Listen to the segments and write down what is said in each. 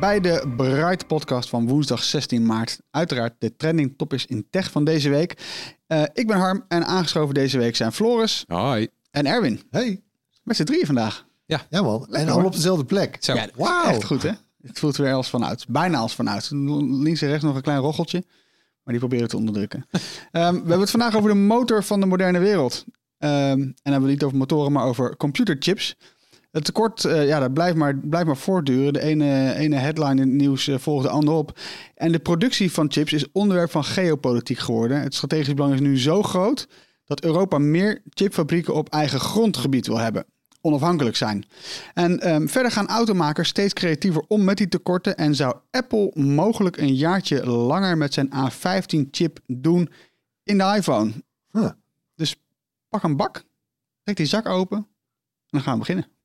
Bij de Bright Podcast van woensdag 16 maart. Uiteraard de trending topics in tech van deze week. Eh, ik ben Harm en aangeschoven deze week zijn Floris Hoi. en Erwin. Hey, Met z'n drieën vandaag. ja man. En allemaal op dezelfde plek. Zo. Ja, Wauw. Echt goed hè? Het voelt weer als vanuit. Bijna als vanuit. Links en rechts nog een klein rocheltje. Maar die proberen te onderdrukken. Ehm, we hebben het vandaag over de motor van de moderne wereld. Ehm, en dan hebben we het niet over motoren, maar over computerchips. Het tekort, eh, ja, dat blijft maar, blijft maar voortduren. De ene, ene headline in het nieuws eh, volgt de andere op. En de productie van chips is onderwerp van geopolitiek geworden. Het strategisch belang is nu zo groot dat Europa meer chipfabrieken op eigen grondgebied wil hebben. Onafhankelijk zijn. En ehm, verder gaan automakers steeds creatiever om met die tekorten. En zou Apple mogelijk een jaartje langer met zijn A15-chip doen in de iPhone. Huh. Dus pak een bak, trek die zak open en dan gaan we beginnen.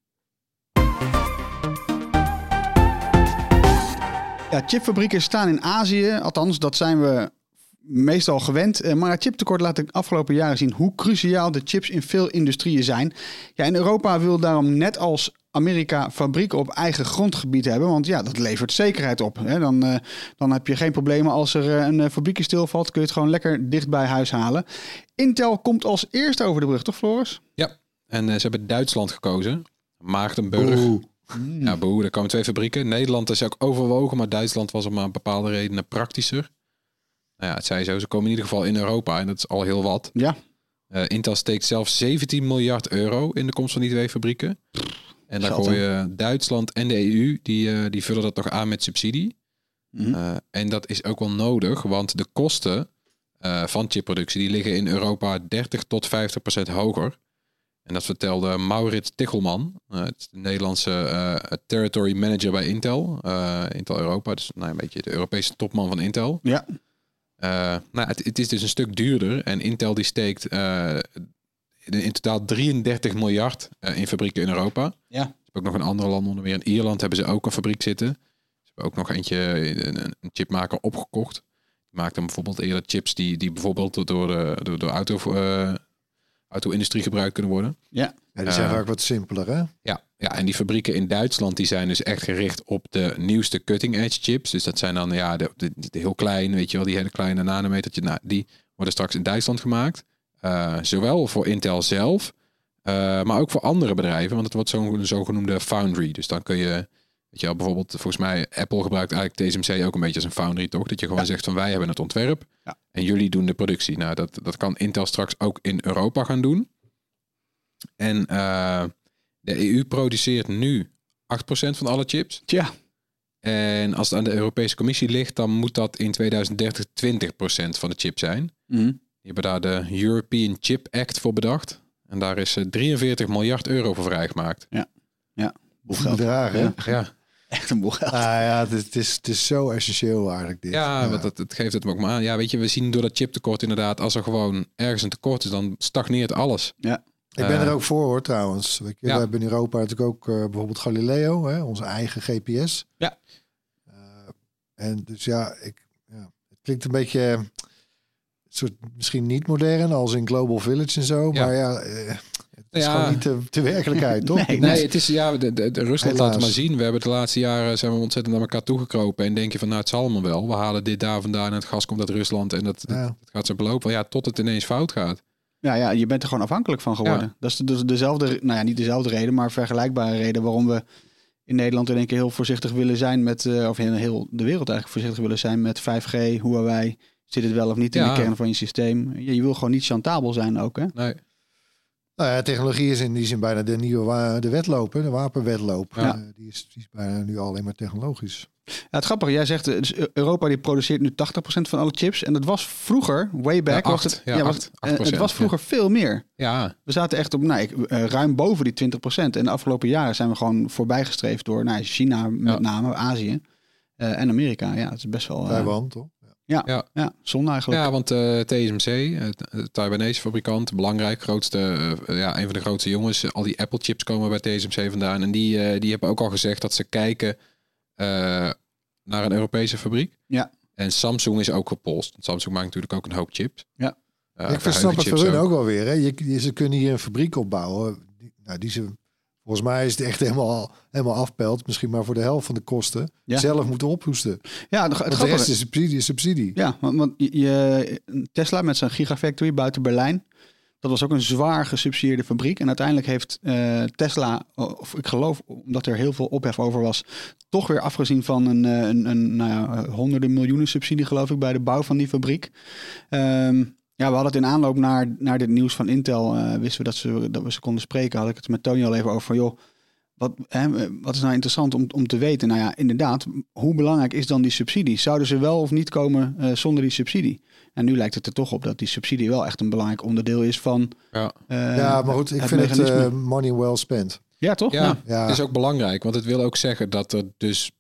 Ja, chipfabrieken staan in Azië, althans dat zijn we meestal gewend. Eh, Maar het chiptekort laat de afgelopen jaren zien hoe cruciaal de chips in veel industrieën zijn. Ja, en Europa wil daarom net als Amerika fabrieken op eigen grondgebied hebben. Want ja, dat levert zekerheid op. Hè. Dan, eh, dan heb je geen problemen als er eh, een fabriekje stilvalt. Kun je het gewoon lekker dicht bij huis halen. Intel komt als eerste over de brug, toch Floris? Ja, en ze hebben Duitsland gekozen. Maagdenburg. Oeh. Ja, boe, er komen twee fabrieken. Nederland is ook overwogen, maar Duitsland was om een bepaalde redenen praktischer. Nou ja, het zei zo, ze komen in ieder geval in Europa en dat is al heel wat. Ja. Eh, Intel steekt zelf 17 miljard euro in de komst van die twee fabrieken. En hè? gooien Duitsland en de EU, die, eh, die vullen dat nog aan met subsidie. Mhm. Eh, en dat is ook wel nodig, want de kosten van chipproductie die liggen in Europa 30 tot 50 procent hoger. En dat vertelde Maurits Tichelman, eh, het Nederlandse eh, territory manager bij Intel, eh, Intel Europa, dus nou, een beetje de Europese topman van Intel. Ja. Eh, nou, het, het is dus een stuk duurder en Intel die steekt in, totaal 33 miljard in fabrieken in Europa. Ja. Ze hebben ook nog in andere landen, onder meer in Ierland, hebben ze ook een fabriek zitten. Ze hebben ook nog eentje, een, een- een chipmaker opgekocht. Die maakt dan bijvoorbeeld eerder chips die, die bijvoorbeeld door de, door de auto, auto-industrie gebruikt kunnen worden. Ja. Ja, die zijn Eh, vaak wat simpeler, hè? Ja, ja, en die fabrieken in Duitsland die zijn dus echt gericht op de nieuwste cutting edge chips. Dus dat zijn dan ja, de, de, de heel klein, weet je wel, die hele kleine nanometertje. Nou, die worden straks in Duitsland gemaakt. Eh, zowel voor Intel zelf, eh, maar ook voor andere bedrijven. Want het wordt zo'n zogenoemde foundry. Dus dan kun je, weet je wel, bijvoorbeeld, volgens mij, Apple gebruikt eigenlijk TSMC ook een beetje als een foundry, toch? Dat je gewoon zegt van wij hebben het ontwerp Ja. en jullie doen de productie. Nou, dat, dat kan Intel straks ook in Europa gaan doen. En eh, de EU produceert nu 8% van alle chips. Tja. En als het aan de Europese Commissie ligt, dan moet dat in 2030 20% van de chip zijn. Mhm. Die hebben daar de European Chip Act voor bedacht. En daar is eh, 43 miljard euro voor vrijgemaakt. Boel geld. Bedragen, hè? Ja. Ja, Echt een boel geld. Ah ja, het is, het is, het is zo essentieel eigenlijk dit. ja, want het, het geeft het me ook maar aan. Ja, weet je, we zien door dat chiptekort inderdaad, als er gewoon ergens een tekort is, dan stagneert alles. Ik ben Eh, er ook voor hoor trouwens. Ja. We hebben in Europa natuurlijk ook eh, bijvoorbeeld Galileo, hè, onze eigen GPS. Ja. Eh, en dus ja, ik, ja, het klinkt een beetje eh, soort misschien niet modern als in Global Village en zo. Ja. Maar ja, eh, Dat is Ja. gewoon niet de, de werkelijkheid, toch? Nee, Nee, het is ja, de, de, de Rusland laat Helaas. maar zien. We hebben de laatste jaren zijn we ontzettend naar elkaar toegekropen. En denk je van nou, het zal allemaal wel. We halen dit daar vandaan en het gas komt uit Rusland en dat, Ja. dat gaat zo belopen. Ja, tot het ineens fout gaat. Ja, ja, je bent er gewoon afhankelijk van geworden. Dat is dus dezelfde, nou ja, niet dezelfde reden, maar vergelijkbare reden waarom we in Nederland in één keer heel voorzichtig willen zijn met, eh, of in heel de wereld eigenlijk voorzichtig willen zijn met 5G, Huawei. Zit het wel of niet in Ja. de kern van je systeem? Je, je wil gewoon niet chantabel zijn ook, hè? Nee. Nou ja, technologie is in die zin bijna de nieuwe wa- de wedloop, hè, de wapenwedloop. Ja. Eh, die, is, die is bijna nu alleen maar technologisch. Ja, het grappige, jij zegt, eh, dus Europa die produceert nu 80% van alle chips. En dat was vroeger, way back, Ja, was acht. het, Ja, was, acht- eh, 8%, het was ja. vroeger veel meer. Ja, We zaten echt op nou, ik, eh, ruim boven die 20%. En de afgelopen jaren zijn we gewoon voorbijgestreefd door nou, China met Ja. name, Azië eh, en Amerika. Ja, het is best wel... eh, Taiwan, toch? Ja. ja, Ja. zonde eigenlijk. ja, want eh, TSMC, Taiwanese fabrikant, belangrijk, grootste, eh, ja, een van de grootste jongens. Al die Apple chips komen bij TSMC vandaan. En die, eh, die hebben ook al gezegd dat ze kijken eh, naar een Europese fabriek. Ja. En Samsung is ook gepolst. Want Samsung maakt natuurlijk ook een hoop chips. Ja. Ik versnap het voor hun ook wel weer. Hè. Je, je- ze kunnen hier een fabriek opbouwen. Die, nou, die ze, volgens mij is het echt helemaal, helemaal afpelt. Misschien maar voor de helft van de kosten. Ja. Zelf moeten ophoesten. Ja, de, het de rest is subsidie. subsidie. Ja, want, want je- Tesla met zijn gigafactory buiten Berlijn. Dat was ook een zwaar gesubsidieerde fabriek. En uiteindelijk heeft eh, Tesla, of ik geloof omdat er heel veel ophef over was, toch weer afgezien van een, eh, een, een nou ja, honderden miljoenen subsidie, geloof ik, bij de bouw van die fabriek. Ehm, ja, we hadden het in aanloop naar, naar dit nieuws van Intel, eh, wisten we dat, ze dat we ze konden spreken. Had ik het met Tony al even over van, joh, wat, hè, wat is nou interessant om, om te weten? Nou ja, inderdaad, hoe belangrijk is dan die subsidie? Zouden ze wel of niet komen eh, zonder die subsidie? En nu lijkt het er toch op dat die subsidie wel echt een belangrijk onderdeel is van. Ja. eh, ja, maar goed. Ik het vind het mechanisme. eh, money well spent. ja, toch? Ja, Ja. het is ook belangrijk. Want het wil ook zeggen dat er dus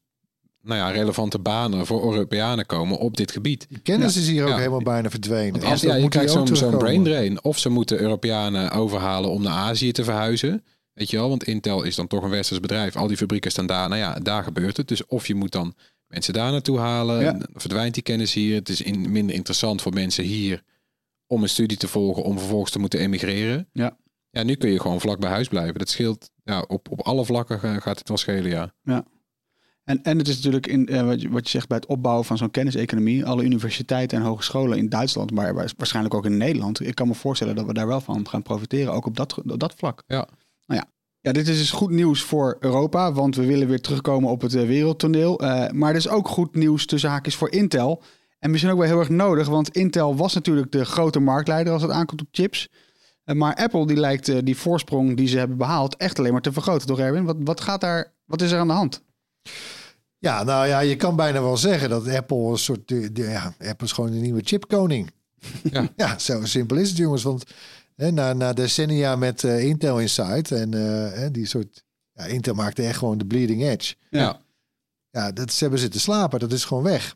nou ja, relevante banen voor Europeanen komen op dit gebied. Die kennis is hier ook Ja. helemaal bijna verdwenen. Want als, ja, je moet zo'n terugkomen. brain drain. Of ze moeten Europeanen overhalen om naar Azië te verhuizen. Weet je wel, want Intel is dan toch een westers bedrijf. Al die fabrieken staan daar. Nou ja, daar gebeurt het. Dus of je moet dan mensen daar naartoe halen. Ja. Verdwijnt die kennis hier. Het is in, minder interessant voor mensen hier om een studie te volgen. Om vervolgens te moeten emigreren. Ja. Ja, nu kun je gewoon vlak bij huis blijven. Dat scheelt, ja, op, op alle vlakken ga- gaat het wel schelen, ja. En, en het is natuurlijk in, eh, wat, je, wat je zegt bij het opbouwen van zo'n kenniseconomie. Alle universiteiten en hogescholen in Duitsland, maar waar- waarschijnlijk ook in Nederland. Ik kan me voorstellen dat we daar wel van gaan profiteren, ook op dat, op dat vlak. Ja. Nou ja. Ja, dit is dus goed nieuws voor Europa, want we willen weer terugkomen op het eh, wereldtoneel. Eh, maar het is ook goed nieuws tussen haakjes voor Intel. En misschien ook wel heel erg nodig, want Intel was natuurlijk de grote marktleider als het aankomt op chips. Maar Apple die lijkt die voorsprong die ze hebben behaald echt alleen maar te vergroten, toch Erwin? Wat, wat, gaat daar, wat is er aan de hand? Ja, nou ja, je kan bijna wel zeggen dat Apple een soort... Ja, Apple is gewoon de nieuwe chipkoning. Ja. ja, zo simpel is het jongens. Want hè, na, na decennia met eh, Intel Inside en eh, die soort... Ja, Intel maakte echt gewoon de bleeding edge. Ja. Ja, dat, ze hebben zitten slapen. Dat is gewoon weg.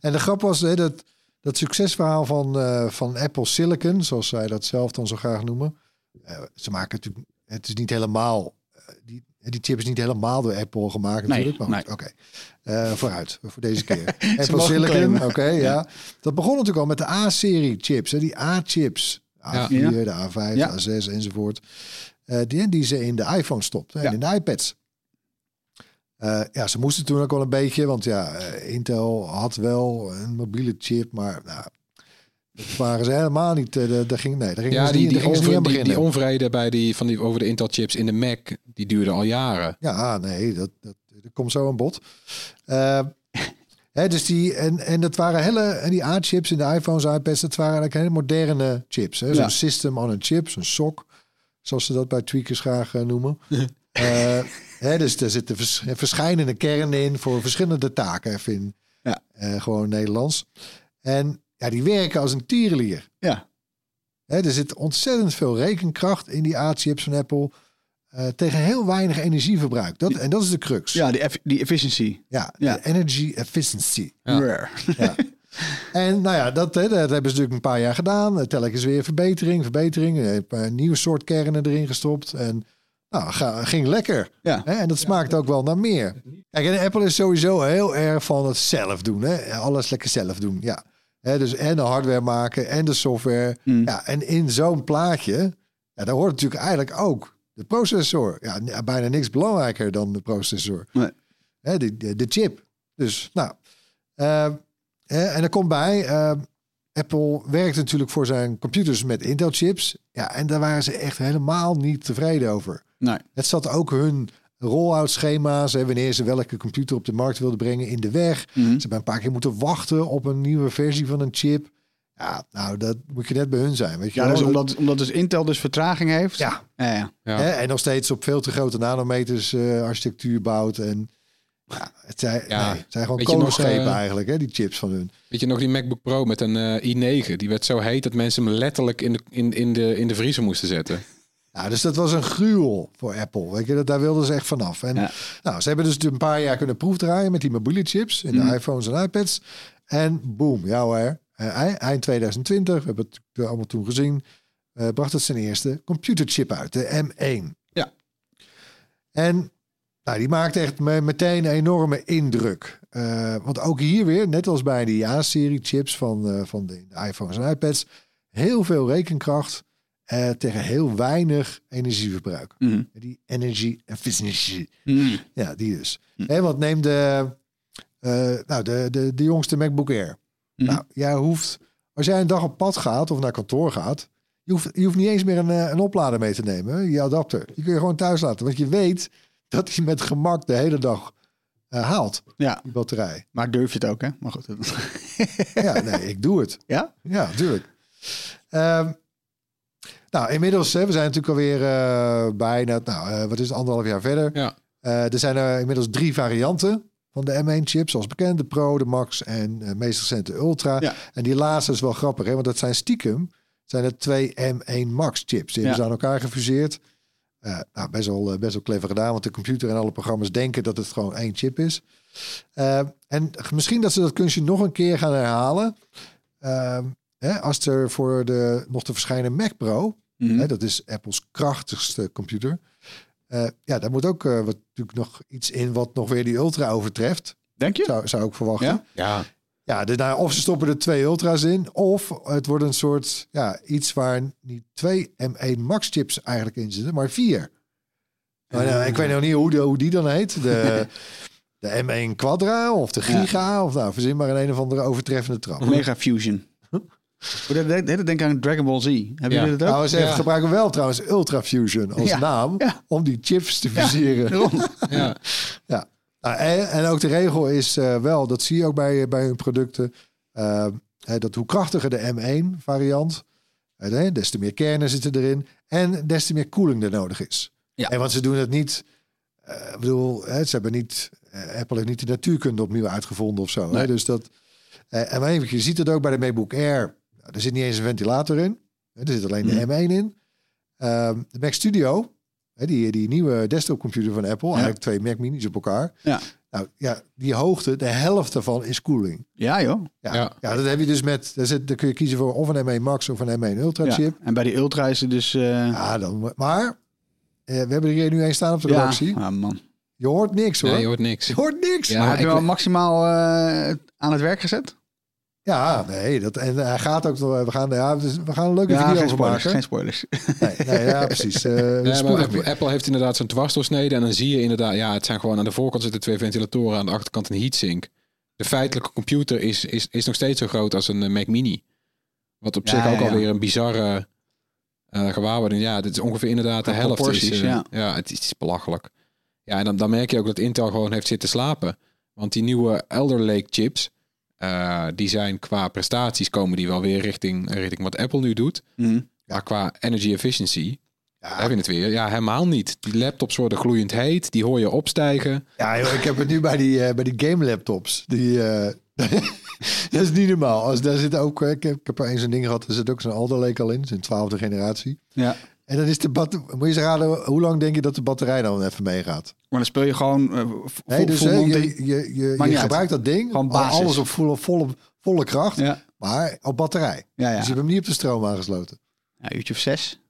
En de grap was hè, dat, dat succesverhaal van, eh, van Apple Silicon, zoals zij dat zelf dan zo graag noemen. Ze maken natuurlijk, het is niet helemaal, die, die chip is niet helemaal door Apple gemaakt Nee, natuurlijk. Maar oké. Eh, vooruit, voor deze keer. Apple Silicon, oké, ja. Dat begon natuurlijk al met de A-serie chips, hè, die A-chips. A4, Ja. de A5, Ja. A6 enzovoort. Eh, die, die ze in de iPhone stopten en Ja. in de iPads. Eh, ja, ze moesten toen ook wel een beetje, want ja, eh, Intel had wel een mobiele chip, maar nou, dat waren ze helemaal niet. eh, de- daar ging, nee, daar gingen Ja, ze die, niet, die, niet die, die onvrede bij die, van die, over de Intel chips in de Mac, die duurde al jaren. Ja, nee, dat, dat, dat komt zo aan bod. Eh, hè, dus die, en, en dat waren hele, en die A-chips in de iPhones, iPads, dat waren eigenlijk hele moderne chips. Hè? Zo'n Ja. system on a chip, zo'n SOC, zoals ze dat bij tweakers graag eh, noemen. Eh, hè, dus er zitten vers, verschillende kernen in voor verschillende taken, even in Ja. gewoon Nederlands. En ja, die werken als een tierenlier. Ja, Hè, er zit ontzettend veel rekenkracht in die A-chips van Apple. eh, tegen heel weinig energieverbruik. Dat, en dat is de crux. ja die, eff- die efficiency. Ja, Ja. de energy efficiency. Ja. Rare. Ja. en nou ja, dat, hè, dat hebben ze natuurlijk een paar jaar gedaan. Eh, Telkens weer verbetering, verbetering. Eh, Een paar nieuwe soort kernen erin gestopt. En nou, ga, ging lekker. Ja. Hè? En dat smaakt ook wel naar meer. Kijk, en Apple is sowieso heel erg van het zelf doen. Hè? Alles lekker zelf doen, ja. Dus en de hardware maken en de software. Mm. Ja, en in zo'n plaatje Ja, daar hoort natuurlijk eigenlijk ook de processor. Ja, bijna niks belangrijker dan de processor. Nee. De, de, de chip. Dus, nou. eh, hè, en er komt bij, eh, Apple werkt natuurlijk voor zijn computers met Intel-chips. Ja, en daar waren ze echt helemaal niet tevreden over. Nee. Het zat ook hun rollout schema's, hè, wanneer ze welke computer op de markt wilden brengen, in de weg. Mhm. Ze hebben een paar keer moeten wachten op een nieuwe versie van een chip. Ja, nou, dat moet je net bij hun zijn. Weet je Ja, wel? dus Dat- omdat, omdat dus Intel dus vertraging heeft. ja, Ja, ja. Ja. Hè, en nog steeds op veel te grote nanometers eh, architectuur bouwt. En ja, het zijn, Ja. nee, het zijn gewoon kolenschepen eh, eigenlijk, hè, die chips van hun. Weet je nog die MacBook Pro met een eh, i9? Die werd zo heet dat mensen hem letterlijk in de, in, in de, in de vriezer moesten zetten. Ja, dus dat was een gruwel voor Apple. Weet je, dat, daar wilden ze echt vanaf. En Ja. nou, ze hebben dus een paar jaar kunnen proefdraaien met die mobiele chips in de Mhm. iPhones en iPads. En boom, ja hoor. Eh, ei- eind 2020, we hebben het allemaal toen gezien, eh, bracht het zijn eerste computerchip uit, de M1. Ja. En nou, die maakte echt me- meteen een enorme indruk. Eh, want ook hier weer, net als bij die A-serie chips van, van de, de iPhones en iPads, heel veel rekenkracht eh, tegen heel weinig energieverbruik. Mhm. Die energy efficiency. Mhm. Ja, die dus. Hè, want neem de, eh, nou, de, de, de jongste MacBook Air. Mhm. Nou, jij hoeft, als jij een dag op pad gaat of naar kantoor gaat, je hoeft, je hoeft niet eens meer een, eh, een oplader mee te nemen, je adapter. Die kun je gewoon thuis laten, want je weet dat hij met gemak de hele dag haalt, ja, die batterij. maar durf je het ook, hè? Maar goed. Ja, nee, ik doe het. ja? Ja, natuurlijk. Ehm, nou, inmiddels, hè, we zijn natuurlijk alweer eh bijna, nou, eh, wat is het, anderhalf jaar verder. Ja. Eh, er zijn er inmiddels drie varianten van de M1-chip, zoals bekend, de Pro, de Max en eh meest recente Ultra. Ja. En die laatste is wel grappig, hè, want dat zijn stiekem zijn het twee M1 Max-chips. Die Ja. hebben ze aan elkaar gefuseerd. Nou, best wel, best wel clever gedaan, want de computer en alle programma's denken dat het gewoon één chip is. En misschien dat ze dat kunstje nog een keer gaan herhalen. Hè, als er voor de nog te verschijnen Mac Pro, Mhm. hè, dat is Apple's krachtigste computer. Eh, ja, daar moet ook eh, wat, natuurlijk nog iets in wat nog weer die Ultra overtreft. Denk je? Zou, zou ik verwachten. Ja? Ja, Ja, dus nou, of ze stoppen er twee Ultra's in, of het wordt een soort ja, iets waar niet twee M1 Max chips eigenlijk in zitten, maar vier. Maar, nou, ik weet nog niet hoe, de, hoe die dan heet. De, de M1 Quadra of de Giga. Of nou, verzin maar een een of andere overtreffende trap. Mega Fusion. Dat denk ik aan Dragon Ball Z. Hebben Ja. jullie dat ook? Nou, ze Ja. gebruiken wel trouwens Ultra Fusion als Ja. naam Ja. om die chips te fuseren. Daarom. ja. Nou, en, en ook de regel is eh, wel, dat zie je ook bij, bij hun producten, eh, hè, dat hoe krachtiger de M1 variant, hè, des te meer kernen zitten erin en des te meer koeling er nodig is. Ja. En want ze doen het niet, eh, ik bedoel, hè, ze hebben niet, Apple heeft niet de natuurkunde opnieuw uitgevonden of zo. Hè, Nee. dus dat, en maar even, je ziet het ook bij de MacBook Air, er zit niet eens een ventilator in, hè, er zit alleen de M1 in. Ehm, de Mac Studio, hè, die, die nieuwe desktopcomputer van Apple, eigenlijk twee Mac Minis op elkaar. Ja. Nou ja, die hoogte, de helft daarvan is koeling. Ja, joh. Ja, ja. Ja. dat heb je dus met, daar, zit, daar kun je kiezen voor of een M1 Max of een M1 Ultra Ja. chip. En bij die Ultra is het dus... eh Ja, dan, maar eh, we hebben er hier nu een staan op de ja. redactie. Ah, man. Je hoort niks hoor. Nee, je hoort niks. Je hoort niks. Ja, maar heb je wel maximaal eh, aan het werk gezet? Ja, nee, dat, en hij gaat ook nog, we gaan, ja, we gaan een leuke video geen over spoilers. maken. Geen spoilers. Nee, nee, ja, precies. Eh Apple, heeft inderdaad zo'n dwarsdoorsnede. En dan zie je inderdaad, ja, het zijn gewoon aan de voorkant zitten twee ventilatoren, aan de achterkant een heatsink. De feitelijke computer is, is, is nog steeds zo groot als een eh, Mac Mini. Wat op Ja, zich ook alweer een bizarre eh gewaarwording. Ja, dit is ongeveer inderdaad de helft. Is, ja. het is, het is belachelijk. Ja, en dan, dan merk je ook dat Intel gewoon heeft zitten slapen. Want die nieuwe Elder Lake chips, eh, die zijn qua prestaties komen die wel weer richting, richting wat Apple nu doet. Mhm. Maar qua energy efficiency, Ja. heb je het weer. Ja, helemaal niet. Die laptops worden gloeiend heet. Die hoor je opstijgen. Ja, joh, ik heb het nu bij die, eh, bij die game laptops. Die, eh, dat is niet normaal. Als, daar zit ook, ik, heb, ik heb er eens zo'n ding gehad, er zit ook zo'n Alder Lake al in, zijn twaalfde generatie. Ja. En dan is de batterij, moet je eens raden, hoe lang denk je dat de batterij dan even meegaat? Maar dan speel je gewoon v- Nee, dus hè, je, je, je, Maakt je niet gebruikt dat ding, Gewoon al- basis. alles op volle, volle, volle kracht, Ja, maar op batterij. ja, Dus ja. je hebt hem niet op de stroom aangesloten. ja uurtje of zes.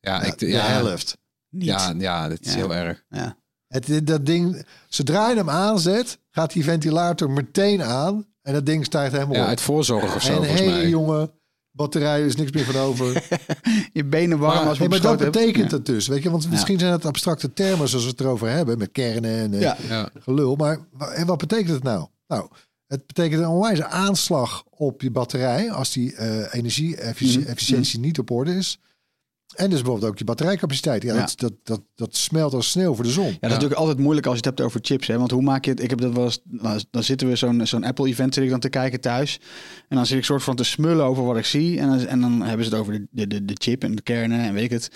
Ja, ik, de ja, helft. Niet. ja, ja, dat is Ja. heel erg. Ja. Het, dat ding, zodra je hem aanzet, gaat die ventilator meteen aan en dat ding stijgt helemaal Ja, op. uit voorzorg of zo, en volgens mij. jongen, batterij is niks meer van over. Je benen warm Maar- als je Nee, maar dat hebt. betekent het dus, weet je? Want misschien zijn het abstracte termen zoals we het erover hebben, met kernen en eh, Ja. Ja. gelul. Maar en wat betekent het nou? Nou, het betekent een onwijze aanslag op je batterij als die eh energie-efficiëntie niet op orde is. En dus bijvoorbeeld ook je batterijcapaciteit. Ja, Ja. Dat, dat, dat, dat smelt als sneeuw voor de zon. Ja, dat is natuurlijk altijd moeilijk als je het hebt over chips. Hè? Want hoe maak je het? Ik heb dat wel eens. nou, Dan zitten we zo'n zo'n Apple-event zit ik dan te kijken thuis. En dan zit ik soort van te smullen over wat ik zie. En dan, en dan hebben ze het over de, de, de, de chip en de kernen en weet ik het.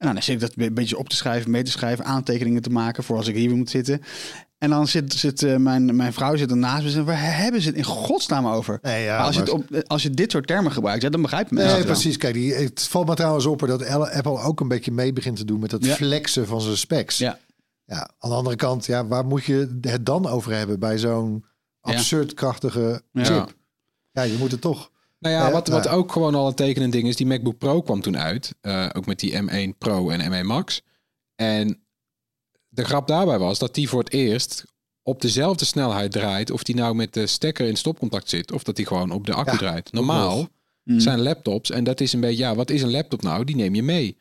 En dan zit ik dat een beetje op te schrijven, mee te schrijven, aantekeningen te maken voor als ik hier weer moet zitten. En dan zit, zit eh, mijn, mijn vrouw zit er naast me en waar hebben ze het in godsnaam over? Nee, ja, Maar als, je het op, als je dit soort termen gebruikt, ja, dan begrijpen mensen Nee, het wel. precies. Kijk, die, het valt me trouwens op dat Apple ook een beetje mee begint te doen met Ja. flexen van zijn specs. Ja. Ja, aan de andere kant, ja, waar moet je het dan over hebben bij zo'n absurd krachtige chip? Ja, je moet het toch. Nou ja, wat, wat ook gewoon al een tekenend ding is, die MacBook Pro kwam toen uit. eh, ook met die M1 Pro en M1 Max. En de grap daarbij was dat die voor het eerst op dezelfde snelheid draait. Of die nou met de stekker in stopcontact zit. Of dat die gewoon op de accu Ja, draait. Normaal. Mm. zijn laptops. En dat is een beetje, ja, wat is een laptop nou? Die neem je mee.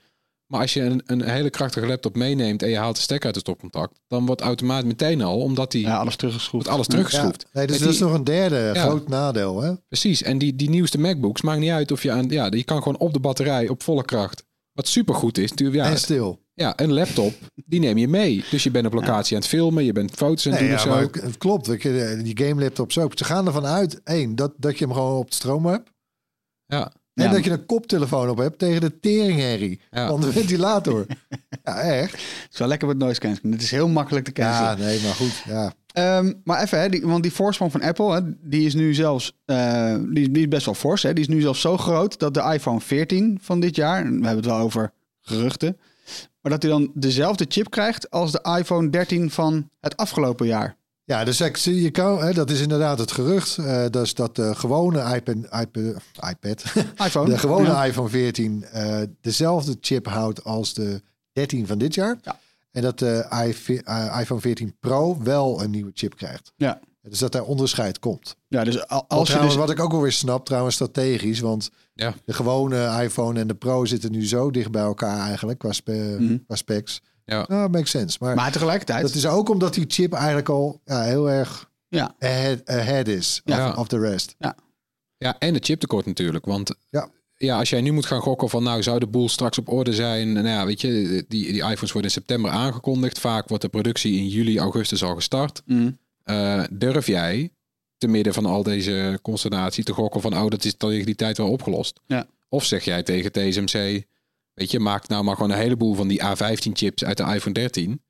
Maar als je een, een hele krachtige laptop meeneemt en je haalt de stekker uit het stopcontact, dan wordt automatisch meteen al, omdat die Ja, alles teruggeschroefd. wordt alles Ja. teruggeschroefd. Nee, dus dat is nog een derde Ja. groot nadeel. Hè? Precies. En die, die nieuwste MacBooks maakt niet uit of je aan, ja, je kan gewoon op de batterij op volle kracht. Wat supergoed is, natuurlijk, ja, En stil. ja, een laptop, die neem je mee. Dus je bent op locatie aan het filmen, je bent foto's aan het Nee, doen ja, of zo. maar het klopt. Die game laptops ook. Ze gaan ervan uit, één, dat, dat je hem gewoon op de stroom hebt. Ja, En Ja. dat je een koptelefoon op hebt tegen de teringherrie Ja. van de ventilator. ja, echt. Het is wel lekker met noise cancelling. Het is heel makkelijk te Ja, cancelen. nee, maar goed. Ja. Ehm, maar even, hè, die, want die voorsprong van Apple, hè, die is nu zelfs eh, die, die is best wel fors. Hè, die is nu zelfs zo groot dat de iPhone 14 van dit jaar, we hebben het wel over geruchten, maar dat hij dan dezelfde chip krijgt als de iPhone 13 van het afgelopen jaar. Ja, dus ik zie je kan, hè, dat is inderdaad het gerucht. eh dat is dat de gewone iPad, iPad, iPad iPhone. de gewone Ja. iPhone 14 eh, dezelfde chip houdt als de 13 van dit jaar. Ja. En dat de eh, iPhone 14 Pro wel een nieuwe chip krijgt. Ja. Dus dat daar onderscheid komt. Ja, dus al- Als je trouwens, dus... Wat ik ook alweer snap, trouwens strategisch. Want Ja. de gewone iPhone en de Pro zitten nu zo dicht bij elkaar eigenlijk qua, spe- Mhm. qua specs. Ja. Nou, makes sense. Maar, Maar tegelijkertijd... dat is ook omdat die chip eigenlijk al ja, heel erg Ja. ahead, ahead is Ja. of, of the rest. ja, en het chiptekort natuurlijk. Want Ja. ja, als jij nu moet gaan gokken van nou zou de boel straks op orde zijn. Nou ja, weet je, die, die iPhones worden in september aangekondigd. Vaak wordt de productie in juli, augustus al gestart. Mm. Eh, durf jij te midden van al deze consternatie te gokken van oh, dat is tegen die tijd wel opgelost? Ja. Of zeg jij tegen TSMC, weet je, maak nou maar gewoon een heleboel van die A15 chips uit de iPhone 13.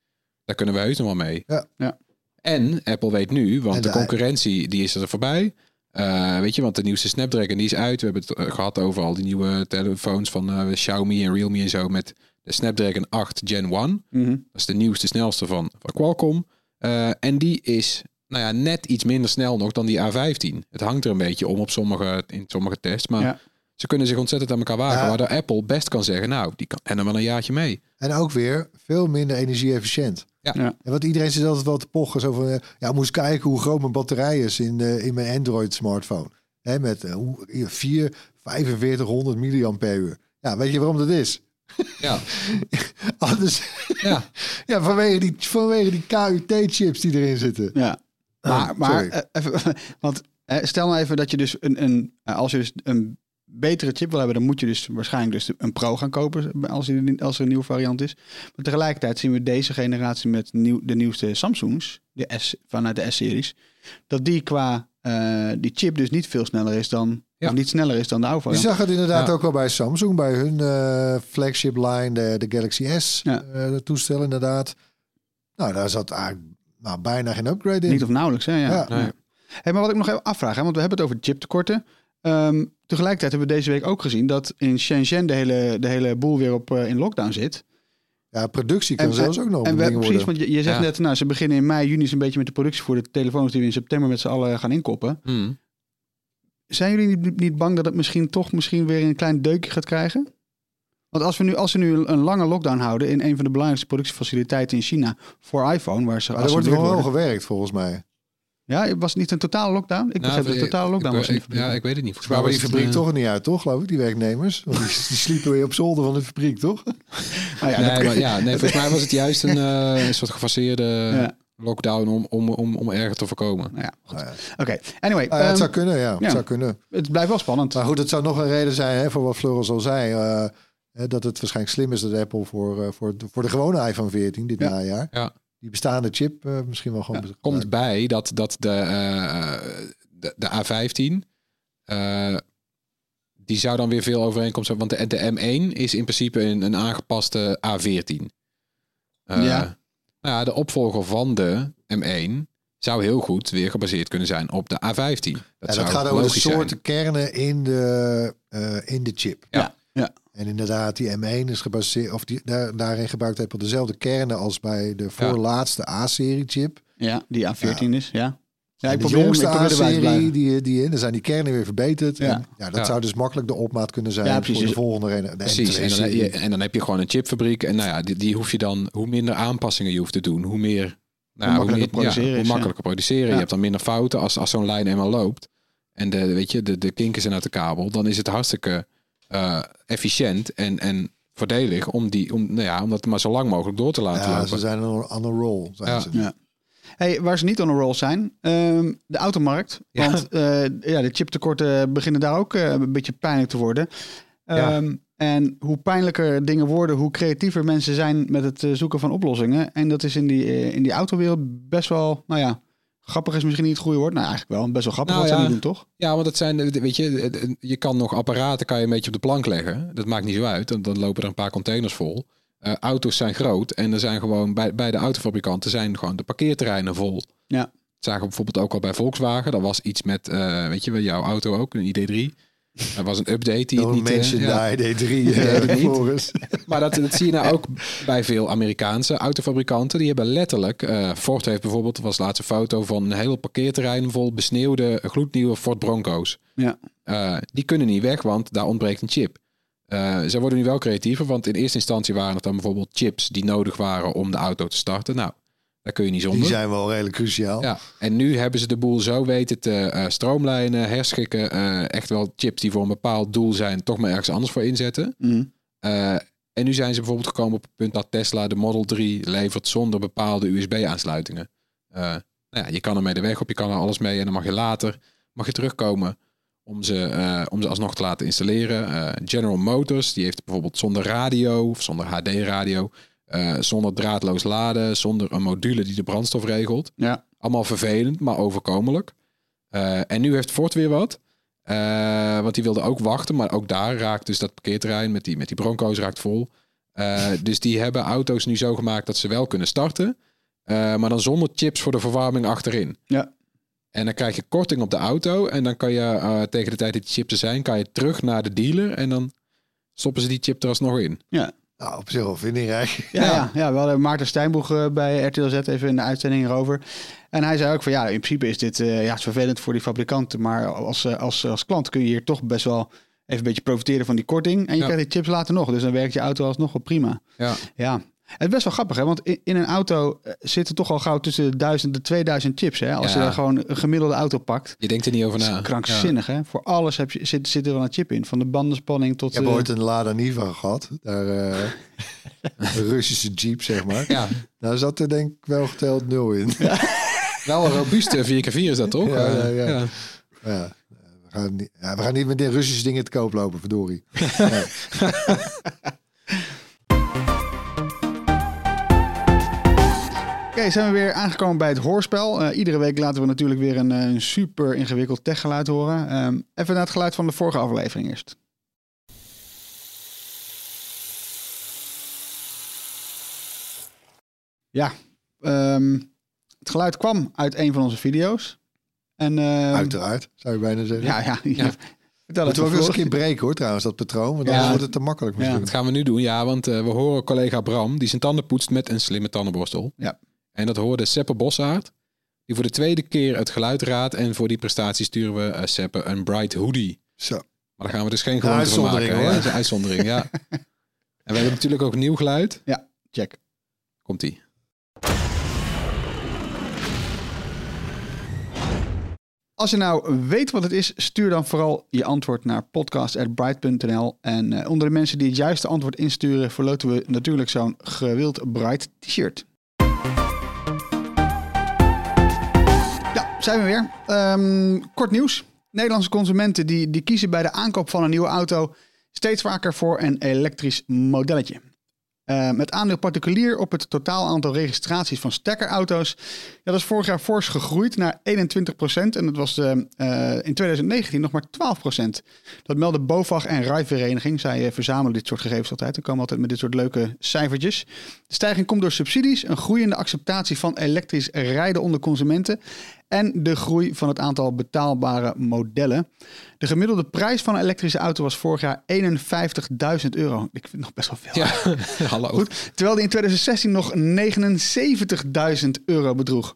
Daar kunnen we heus nog wel mee. Ja. Ja. En Apple weet nu, want de, de- concurrentie die is er voorbij. Eh, weet je, want de nieuwste Snapdragon die is uit. We hebben het eh, gehad over al die nieuwe telefoons van eh, Xiaomi en Realme en zo met de Snapdragon 8 Gen 1. Mhm. Dat is de nieuwste, snelste van, van Qualcomm. Eh, en die is nou ja, net iets minder snel nog dan die A15. Het hangt er een beetje om op sommige, in sommige tests. Maar Ja. Ze kunnen zich ontzettend aan elkaar wagen. Ja. Waardoor Apple best kan zeggen, nou, die kan en dan wel een jaartje mee. En ook weer veel minder energie-efficiënt. Ja. Ja. En wat iedereen zit altijd wel te pochen. Zo van, eh, ja, moest kijken hoe groot mijn batterij is in, eh, in mijn Android-smartphone. Hè, met eh, hoe- 4, 4500 milliampère. Ja, weet je waarom dat is? Ja, Anders, ja. ja, vanwege die, vanwege die KUT-chips die erin zitten. Ja. Maar, maar sorry. eh, even, want stel nou even dat je dus een, een als je dus een betere chip wil hebben, dan moet je dus waarschijnlijk dus een Pro gaan kopen als, er- als er een nieuwe variant is. Maar tegelijkertijd zien we deze generatie met nieuw, de nieuwste Samsungs, de S vanuit de S-series, dat die qua eh, die chip dus niet veel sneller is dan, Ja. of niet sneller is dan de oude Je zag het inderdaad Ja. ook wel bij Samsung, bij hun eh, flagship line, de, de Galaxy S Ja. eh, de toestel inderdaad. Nou, daar zat eigenlijk nou, bijna geen upgrade in. Niet of nauwelijks, hè? Ja. Ja. Nee. Hey, maar wat ik nog even afvraag, hè, want we hebben het over chiptekorten. Ehm, tegelijkertijd hebben we deze week ook gezien dat in Shenzhen de hele, de hele boel weer op, eh, in lockdown zit. Ja, productie kan En- zelfs ook nog En een we, precies, worden. want je, je zegt Ja. net, nou, ze beginnen in mei, juni is een beetje met de productie voor de telefoons die we in september met z'n allen gaan inkoppen. Hm. Zijn jullie niet, niet bang dat het misschien toch misschien weer een klein deukje gaat krijgen? Want als we nu, als we nu een lange lockdown houden in een van de belangrijkste productiefaciliteiten in China voor iPhone, waar ze Maar er wordt wel worden. gewerkt volgens mij. Ja, was het niet een totale lockdown? Ik Nou, begreep dat ik- een totale lockdown ik- was in de fabriek. Ja, ik weet het niet. Volgens Maar mij die fabriek eh, toch niet uit, toch? Geloof ik, die werknemers. Want die, die sliepen weer op zolder van de fabriek, toch? Nou ja, nee, dat- maar, ja, nee, volgens mij was het juist een, eh, een soort gefaseerde Ja. lockdown om, om, om, om erger te voorkomen. nou ja, goed. Nou ja. Oké, anyway. Ah, ja, het ehm, zou kunnen, ja. ja. Het zou kunnen. het blijft wel spannend. Maar goed, het zou nog een reden zijn hè, voor wat Floris al zei. eh, hè, dat het waarschijnlijk slim is dat Apple voor, eh, voor, de- voor de gewone iPhone 14 dit Ja. najaar... Die bestaande chip eh, misschien wel gewoon... Komt bij dat, dat de, eh, de, de A15, eh, die zou dan weer veel overeenkomst hebben. Want de, de M1 is in principe een, een aangepaste A14. Eh, Ja. Nou ja, de opvolger van de M1 zou heel goed weer gebaseerd kunnen zijn op de A15. Dat, Ja, dat zou gaat over de zijn. soorten kernen in de, eh, in de chip. Ja, ja. En inderdaad, die M1 is gebaseerd, of die, daar, daarin gebruikt Apple dezelfde kernen als bij de voorlaatste A-serie chip. Ja, die A14 is, ja. Ja, ik de probeer, jongste A-serie, die, die in, dan zijn die kernen weer verbeterd. Ja. En, ja, dat Ja. zou dus makkelijk de opmaat kunnen zijn Ja, voor de volgende reden. De Precies, en dan, heb M2-serie. je, en dan heb je gewoon een chipfabriek. En nou ja, die, die hoef je dan, hoe minder aanpassingen je hoeft te doen, hoe meer... Nou, makkelijker meer, produceren ja, hoe makkelijker produceren. Ja. Je hebt dan minder fouten als, als zo'n lijn eenmaal loopt. En de, weet je, de, de kinken zijn uit de kabel. Dan is het hartstikke eh, efficiënt en, en voordelig om, die, om, nou ja, om dat maar zo lang mogelijk door te laten Ja, lopen. ze zijn aan aan een roll. Zijn Ja. ze. Ja. Hey, waar ze niet on a roll zijn, ehm, de automarkt. Ja. Want eh, ja, de chiptekorten beginnen daar ook eh, een beetje pijnlijk te worden. Ja. Ehm, En hoe pijnlijker dingen worden, hoe creatiever mensen zijn met het zoeken van oplossingen. En dat is in die, in die autowereld best wel, nou ja, grappig is misschien niet het goede woord. Nou, eigenlijk wel, best wel grappig Nou wat ze ja. nu doen, toch? Ja, want dat zijn, weet je, je kan nog apparaten kan je een beetje op de plank leggen. Dat maakt niet zo uit, dan, dan lopen er een paar containers vol. Eh, auto's zijn groot en er zijn gewoon bij, bij de autofabrikanten zijn gewoon de parkeerterreinen vol. Ja. Dat zagen we bijvoorbeeld ook al bij Volkswagen. Dat was iets met, eh, weet je, wel, jouw auto ook, een ID3. Er was een update die het niet... eh, mention ja. die ID3 Ja, eh. Maar dat, dat zie je nou ook bij veel Amerikaanse autofabrikanten. Die hebben letterlijk, eh, Ford heeft bijvoorbeeld, was laatste foto van een heel parkeerterrein vol besneeuwde, gloednieuwe Ford Bronco's. Ja. Die kunnen niet weg, want daar ontbreekt een chip. Ze worden nu wel creatiever, want in eerste instantie waren het dan bijvoorbeeld chips die nodig waren om de auto te starten. Nou, daar kun je niet zonder. Die zijn wel redelijk cruciaal. Ja, en nu hebben ze de boel zo weten te eh, stroomlijnen, herschikken. eh, echt wel chips die voor een bepaald doel zijn, toch maar ergens anders voor inzetten. Mhm. Eh, en nu zijn ze bijvoorbeeld gekomen op het punt dat Tesla de Model 3 levert zonder bepaalde USB-aansluitingen. Nou ja, je kan ermee de weg op, je kan er alles mee en dan mag je later mag je terugkomen om ze, om ze alsnog te laten installeren. General Motors, die heeft bijvoorbeeld zonder radio of zonder HD-radio, eh, zonder draadloos laden, zonder een module die de brandstof regelt. Ja. Allemaal vervelend, maar overkomelijk. Eh, en nu heeft Ford weer wat. Eh, want die wilde ook wachten, maar ook daar raakt dus dat parkeerterrein met die, met die bronco's raakt vol. Dus die hebben auto's nu zo gemaakt dat ze wel kunnen starten, maar dan zonder chips voor de verwarming achterin. Ja. En dan krijg je korting op de auto en dan kan je tegen de tijd dat die chips er zijn, kan je terug naar de dealer en dan stoppen ze die chip er alsnog in. Ja. Nou, op zich wel vindingrijk. Ja, ja. ja, we hadden Maarten Stijnboeg eh, bij RTL Z even in de uitzending erover. En hij zei ook van ja, in principe is dit eh, ja, is vervelend voor die fabrikanten. Maar als, eh, als, als klant kun je hier toch best wel even een beetje profiteren van die korting. En je Ja. krijgt die chips later nog. Dus dan werkt je auto alsnog wel prima. Ja. Ja. Het is best wel grappig, hè? Want in, in een auto eh, zitten toch al gauw tussen de 1000 en 2000 chips. Hè? Als Ja. je daar gewoon een gemiddelde auto pakt. Je denkt er niet over Dat is na. krankzinnig, hè? Voor alles heb je, zit, zit er wel een chip in. Van de bandenspanning tot... Ik heb eh, ooit een Lada Niva gehad. Daar, eh, een Russische jeep, zeg maar. Ja, Daar zat er denk ik wel geteld nul in. wel een robuuste 4x4 is dat toch? Ja, ja, Eh, ja. Ja, we, gaan niet, ja, we gaan niet met de Russische dingen te koop lopen, verdorie. Oké, zijn we weer aangekomen bij het hoorspel. Eh, iedere week laten we natuurlijk weer een, eh, een super ingewikkeld techgeluid horen. Ehm, even naar het geluid van de vorige aflevering eerst. Ja, ehm, het geluid kwam uit een van onze video's. En, ehm, Uiteraard, zou je bijna zeggen. Ja, ja. Ja. Vertel Moeten we ook eens een keer breken hoor, trouwens, dat patroon. Want Ja. anders wordt het te makkelijk misschien. Dat gaan we nu doen, ja, want eh, we horen collega Bram die zijn tanden poetst met een slimme tandenborstel. Ja. En dat hoorde Seppe Bossaard, die voor de tweede keer het geluid raadt. En voor die prestatie sturen we eh, Seppe een bright hoodie. Zo. Maar daar gaan we dus geen gewoonte van maken. hoor. Dat is een uitzondering, ja. en we hebben natuurlijk ook nieuw geluid. Check. Komt-ie. Als je nou weet wat het is, stuur dan vooral je antwoord naar podcast.bright.nl. En eh, onder de mensen die het juiste antwoord insturen, verloten we natuurlijk zo'n gewild Bright t-shirt. Zijn we weer. Ehm, kort nieuws. Nederlandse consumenten die, die kiezen bij de aankoop van een nieuwe auto steeds vaker voor een elektrisch modelletje. Uh, met aandeel particulier op het totaal aantal registraties van stekkerauto's. Ja, dat is vorig jaar fors gegroeid naar 21% En dat was uh, in 2019 nog maar 12% Dat melden BOVAG en Rijvereniging. Zij verzamelen dit soort gegevens altijd. En komen altijd met dit soort leuke cijfertjes. De stijging komt door subsidies, een groeiende acceptatie van elektrisch rijden onder consumenten en de groei van het aantal betaalbare modellen. De gemiddelde prijs van een elektrische auto was vorig jaar 51.000 euro. Ik vind het nog best wel veel. Ja, hallo. Goed, terwijl die in 2016 nog 79.000 euro bedroeg.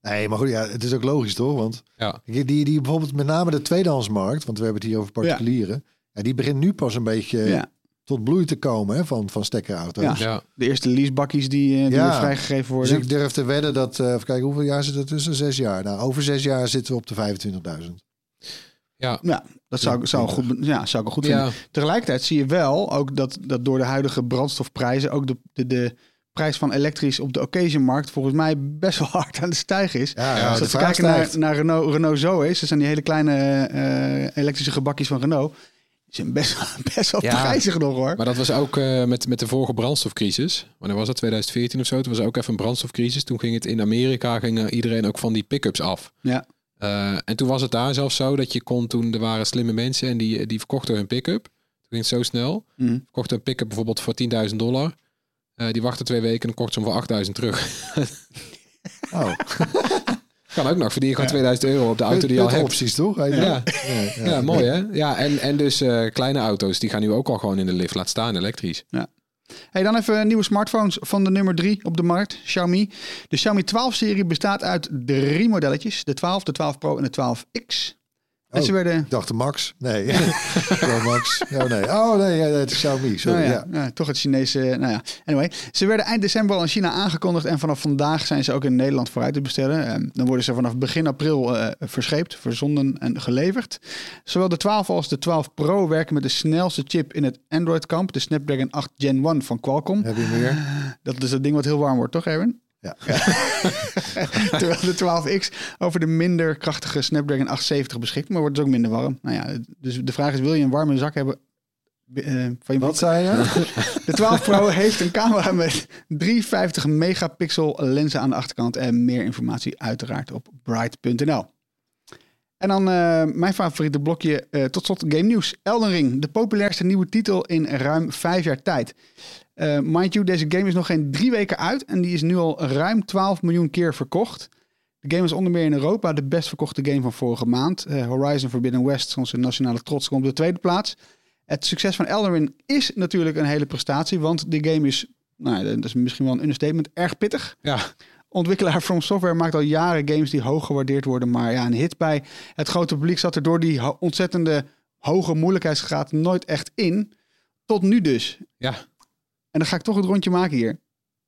Nee, maar goed, ja, het is ook logisch toch? Want Ja. die, die, die bijvoorbeeld met name de tweedehandsmarkt, want we hebben het hier over particulieren, ja. die begint nu pas een beetje Ja. tot bloei te komen hè, van, van stekkerauto's. Ja. Ja. De eerste leasebakjes die, eh, die weer vrijgegeven Dus worden. ik durf te wedden dat, eh even kijken, hoeveel jaar zit er tussen? Zes jaar. Nou, over zes jaar zitten we op de 25.000. Ja. Ja, dat zou, zou, goed, ja, zou ik wel goed Ja. vinden. Tegelijkertijd zie je wel ook dat, dat door de huidige brandstofprijzen ook de, de, de prijs van elektrisch op de occasionmarkt volgens mij best wel hard aan de stijgen is. Ja, Dus ja, de als we kijken naar, stijgt. naar Renault, Renault Zoe's, dat zijn die hele kleine eh, elektrische gebakjes van Renault. Die zijn best, wel- best wel Ja. prijzig nog hoor. Maar dat was ook eh, met, met de vorige brandstofcrisis. Wanneer was dat? 2014 of zo? Toen was er ook even een brandstofcrisis. Toen ging het in Amerika, ging iedereen ook van die pick-ups af. Ja. Eh, en toen was het daar zelfs zo dat je kon toen, er waren slimme mensen en die, die verkochten hun pick-up. Toen ging het zo snel. Mhm. Verkochten een pick-up bijvoorbeeld voor 10.000 dollar. Eh, die wachten twee weken en kocht ze hem voor 8000 terug. Oh, kan ook nog, verdien je gewoon 2000 euro op de auto die je al hebt. opties toch? Ja. Ja, ja. Ja, mooi hè? Ja, en, en dus eh, kleine auto's, die gaan nu ook al gewoon in de lift. Laat staan elektrisch. Hey, dan even nieuwe smartphones van de nummer 3 op de markt, Xiaomi. De Xiaomi 12-serie bestaat uit drie modelletjes. De 12, de 12 Pro en de 12X. En Oh. ze werden... Ik dacht de Max. Nee. Max. Ja, nee. Oh nee, het is Xiaomi. Sorry. Nou ja. ja, ja, toch het Chinese. Nou ja, anyway. Ze werden eind december al in China aangekondigd. En vanaf vandaag zijn ze ook in Nederland vooruit te bestellen. Ehm, dan worden ze vanaf begin april eh, verscheept, verzonden en geleverd. Zowel de 12 als de 12 Pro werken met de snelste chip in het Android-kamp. De Snapdragon 8 Gen 1 van Qualcomm. Heb je meer? Dat is dat ding wat heel warm wordt, toch, Erwin? Ja. Terwijl de 12X over de minder krachtige Snapdragon 870 beschikt, maar wordt dus ook minder warm. Nou ja, dus de vraag is, wil je een warme zak hebben eh, van je? Wat zei je? De 12 Pro heeft een camera met 350 megapixel lenzen aan de achterkant en meer informatie uiteraard op bright.nl. En dan eh, mijn favoriete blokje eh, tot slot game nieuws. Elden Ring, de populairste nieuwe titel in ruim vijf jaar tijd. Eh, mind you, deze game is nog geen drie weken uit en die is nu al ruim 12 miljoen keer verkocht. De game is onder meer in Europa de best verkochte game van vorige maand. Eh, Horizon Forbidden West, onze nationale trots, komt op de tweede plaats. Het succes van Elden Ring is natuurlijk een hele prestatie, want die game is, nou, ja, dat is misschien wel een understatement, erg pittig. Ja, Ontwikkelaar From Software maakt al jaren games die hoog gewaardeerd worden, maar ja, een hit bij het grote publiek zat er door die ontzettende hoge moeilijkheidsgraad nooit echt in. Tot nu dus. ja. En dan ga ik toch het rondje maken hier.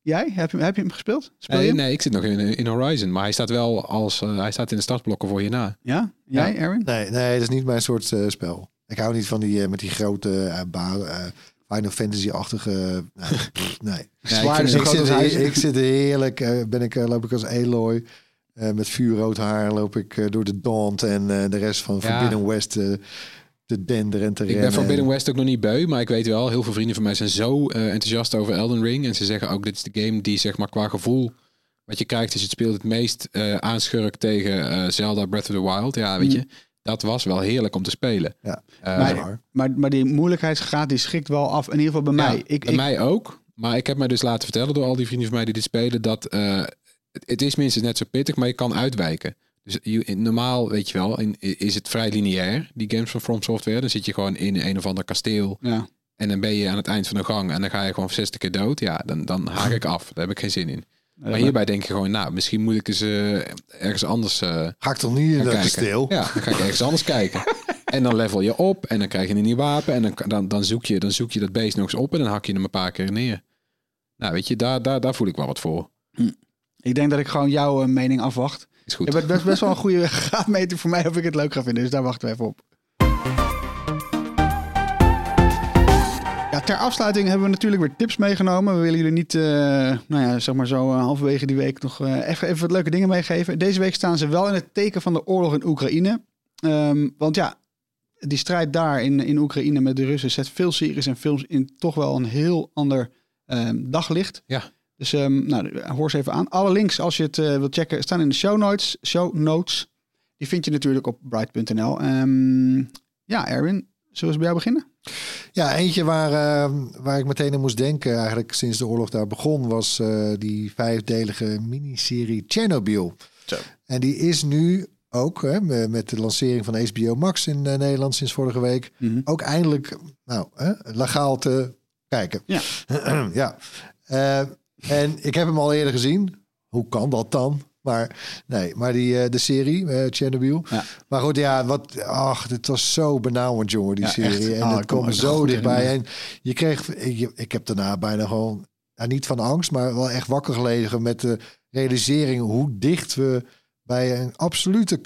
Jij? Heb je, heb je hem gespeeld? Speel je Nee, hem? nee, ik zit nog in, in Horizon, maar hij staat wel als eh, hij staat in de startblokken voor je na. Ja? Jij, Ja. Erwin? Nee, nee, dat is niet mijn soort eh, spel. Ik hou niet van die eh, met die grote eh ba- eh, Final Fantasy-achtige. nee. Zwaar ik, zo groot zit, ik zit heerlijk. eh, ben ik, loop ik als Eloy. eh, met vuurrood haar loop ik eh, door de Daunt en eh, de rest van Ja. Forbidden West eh, te denderen en te Ik rennen. ben Forbidden West ook nog niet beu, maar ik weet wel, heel veel vrienden van mij zijn zo eh, enthousiast over Elden Ring. En ze zeggen ook, dit is de game die zeg maar qua gevoel, wat je krijgt is het speelt het meest eh aanschurkt tegen eh, Zelda Breath of the Wild. Ja, weet je, dat was wel heerlijk om te spelen. Ja, maar-. Maar, maar die moeilijkheidsgraad die schikt wel af. In ieder geval bij ja, mij. Ik, bij ik, mij ook. Maar ik heb mij dus laten vertellen door al die vrienden van mij die dit spelen, dat eh, het, het is minstens net zo pittig, maar je kan uitwijken. Dus normaal, weet je wel, in, is het vrij lineair, die games van From Software. Dan zit je gewoon in een of ander kasteel ja. En dan ben je aan het eind van de gang en dan ga je gewoon 60 keer dood. Ja, dan, dan haak ik af. Daar heb ik geen zin in. Maar hierbij denk je gewoon, nou, misschien moet ik eens eh, ergens anders Ga ik toch niet in dat kijken. kasteel? Ja, dan ga ik ergens anders kijken. En dan level je op en dan krijg je een nieuw wapen. En dan, dan, dan, zoek je, dan zoek je dat beest nog eens op en dan hak je hem een paar keer neer. Nou, weet je, daar, daar, daar voel ik wel wat voor. Ik denk dat ik gewoon jouw eh, mening afwacht. Is goed. Je bent best, best wel een goede graadmeter voor mij of ik het leuk ga vinden. Dus daar wachten we even op. Ja, ter afsluiting hebben we natuurlijk weer tips meegenomen. We willen jullie niet, eh, nou ja, zeg maar zo eh, halverwege die week nog eh, even, even wat leuke dingen meegeven. Deze week staan ze wel in het teken van de oorlog in Oekraïne. Ehm, want ja, die strijd daar in, in Oekraïne met de Russen zet veel series en films in toch wel een heel ander ehm, daglicht. Ja. Dus ehm, nou, hoor ze even aan. Alle links, als je het eh, wilt checken, staan in de show notes. Show notes. Die vind je natuurlijk op bright.nl. Ehm, ja, Erwin, zullen we bij jou beginnen? Ja, eentje waar, eh, waar ik meteen aan moest denken, eigenlijk sinds de oorlog daar begon, was eh, die vijfdelige miniserie Chernobyl. Zo. En die is nu ook, hè, me- met de lancering van HBO Max in eh, Nederland sinds vorige week, ook eindelijk nou, hè, legaal te kijken. Ja. ja. En ik heb hem al eerder gezien. Hoe kan dat dan? Maar nee, maar die, eh, de serie, eh Chernobyl. Ja. Maar goed, ja, wat, ach, dit was zo benauwend, jongen, die Ja, serie. echt. En Ah, het kwam zo dichtbij. En je kreeg, ik, ik heb daarna bijna gewoon, niet van angst, maar wel echt wakker gelegen met de realisering hoe dicht we bij een absolute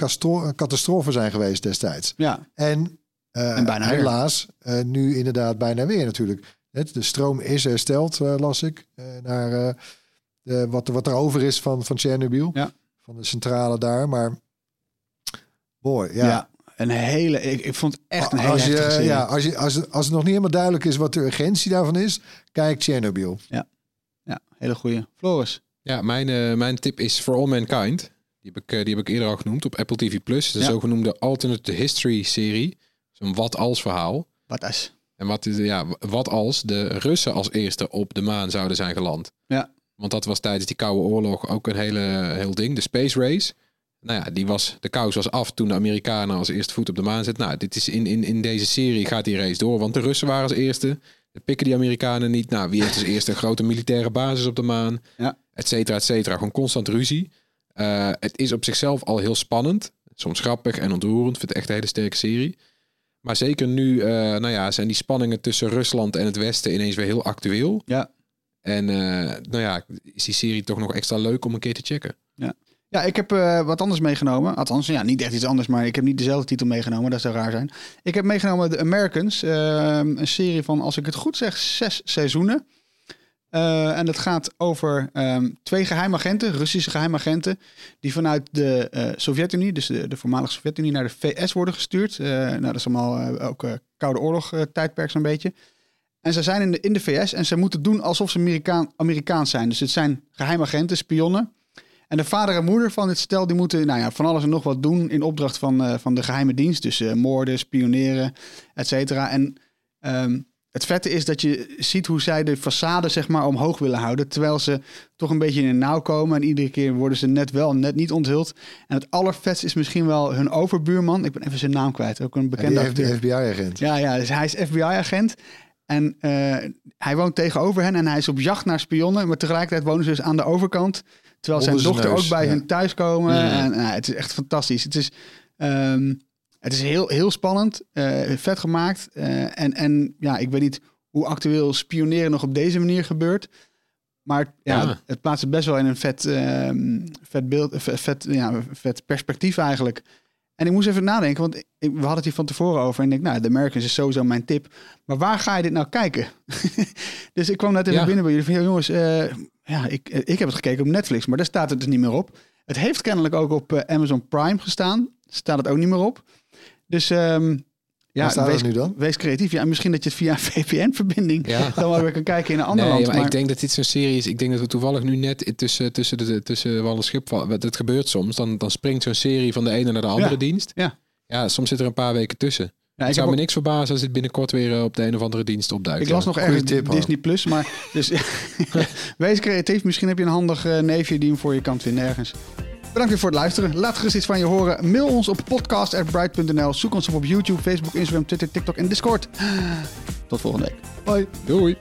catastrofe zijn geweest destijds. Ja, En, eh, En bijna helaas, nu inderdaad bijna weer natuurlijk. Het, de stroom is hersteld, eh, las ik, eh, naar eh, de, wat, wat er over is van, van Chernobyl. Ja. Van de centrale daar. Maar boy, ja. ja. een hele, ik, ik vond het echt een hele als, je, serie. ja, als, je, als, het- als het nog niet helemaal duidelijk is wat de urgentie daarvan is, kijk Chernobyl. Ja, hele goede. Floris. Ja, mijn, eh, mijn tip is For All Mankind. Die heb ik, die heb ik eerder al genoemd op Apple TV+. Plus. De Ja. zogenoemde Alternate History serie. Zo'n wat-als verhaal. Wat is? En wat, is- ja, wat als de Russen als eerste op de maan zouden zijn geland? Ja. Want dat was tijdens die Koude Oorlog ook een hele, heel ding. De Space Race. Nou ja, die was, de kous was af toen de Amerikanen als eerste voet op de maan zetten. Nou, dit is in, in, in deze serie gaat die race door. Want de Russen waren als eerste. Dat pikken die Amerikanen niet. Nou, wie heeft als eerste een grote militaire basis op de maan? Ja. Et cetera, et cetera. Gewoon constant ruzie. Eh, het is op zichzelf al heel spannend. Soms grappig en ontroerend. Ik vind het echt een hele sterke serie. Maar zeker nu, eh, nou ja, zijn die spanningen tussen Rusland en het Westen ineens weer heel actueel. Ja. En eh, nou ja, is die serie toch nog extra leuk om een keer te checken. Ja, ik heb eh, wat anders meegenomen. Althans, ja, niet echt iets anders, maar ik heb niet dezelfde titel meegenomen. Dat zou raar zijn. Ik heb meegenomen The Americans. een serie van, als ik het goed zeg, zes seizoenen. Eh, en het gaat over ehm, twee geheimagenten, Russische geheimagenten, die vanuit de eh, Sovjet-Unie, dus de, de voormalige Sovjet-Unie, naar de VS worden gestuurd. Eh, nou, dat is allemaal ook Koude Oorlog tijdperk zo'n beetje. En ze zijn in de, in de VS en ze moeten doen alsof ze Amerikaan, Amerikaans zijn. Dus het zijn geheimagenten, spionnen. En de vader en moeder van dit stel die moeten nou ja, van alles en nog wat doen in opdracht van, van de geheime dienst. Dus moorden, spioneren, et cetera. En ehm, het vette is dat je ziet hoe zij de façade zeg maar omhoog willen houden. Terwijl ze toch een beetje in de nauw komen. En iedere keer worden ze net wel, net niet onthuld. En het allervetste is misschien wel hun overbuurman. Ik ben even zijn naam kwijt. Ook een Ja, bekende acteur. FBI-agent. Ja, ja, dus hij is FBI-agent. En eh, hij woont tegenover hen en hij is op jacht naar spionnen. Maar tegelijkertijd wonen ze dus aan de overkant. Terwijl zijn Onder zijn dochter ook bij ja. hun thuis komen. Ja. En nou, het is echt fantastisch. Het is, ehm, het is heel, heel spannend, eh, vet gemaakt. eh, en, en ja, ik weet niet hoe actueel spioneren nog op deze manier gebeurt. Maar ja, Ja. het plaatst het best wel in een vet, ehm, vet beeld, vet, vet, ja, vet perspectief eigenlijk. En ik moest even nadenken, want ik, we hadden het hier van tevoren over. En ik denk, nou, The Americans is sowieso mijn tip. Maar waar ga je dit nou kijken? dus ik kwam net even Ja. binnen bij jullie van, "Yo, jongens, eh, ja, ik, ik heb het gekeken op Netflix, maar daar staat het dus niet meer op. Het heeft kennelijk ook op eh, Amazon Prime gestaan. Staat het ook niet meer op. Dus ehm, ja, wees, het nu dan? wees creatief. Ja, misschien dat je het via een VPN-verbinding Ja. dan wel weer kan kijken in een ander nee, land. maar, Maar, ik denk dat dit zo'n serie is. Ik denk dat we toevallig nu net tussen, tussen, de, tussen wal en schip vallen. Dat gebeurt soms. Dan, dan springt zo'n serie van de ene naar de andere Ja. dienst. Ja. ja, soms zit er een paar weken tussen. ja, het ik, zou me ook- niks verbazen als dit binnenkort weer eh, op de een of andere dienst opduikt. ik las nog ergens tip, hoor. Disney Plus, maar dus wees creatief. Misschien heb je een handig eh, neefje die hem voor je kan vinden ergens. Bedankt weer voor het luisteren. Laat gerust iets van je horen. Mail ons op podcast.bright.nl. Zoek ons op op YouTube, Facebook, Instagram, Twitter, TikTok en Discord. Tot volgende week. Bye. Doei.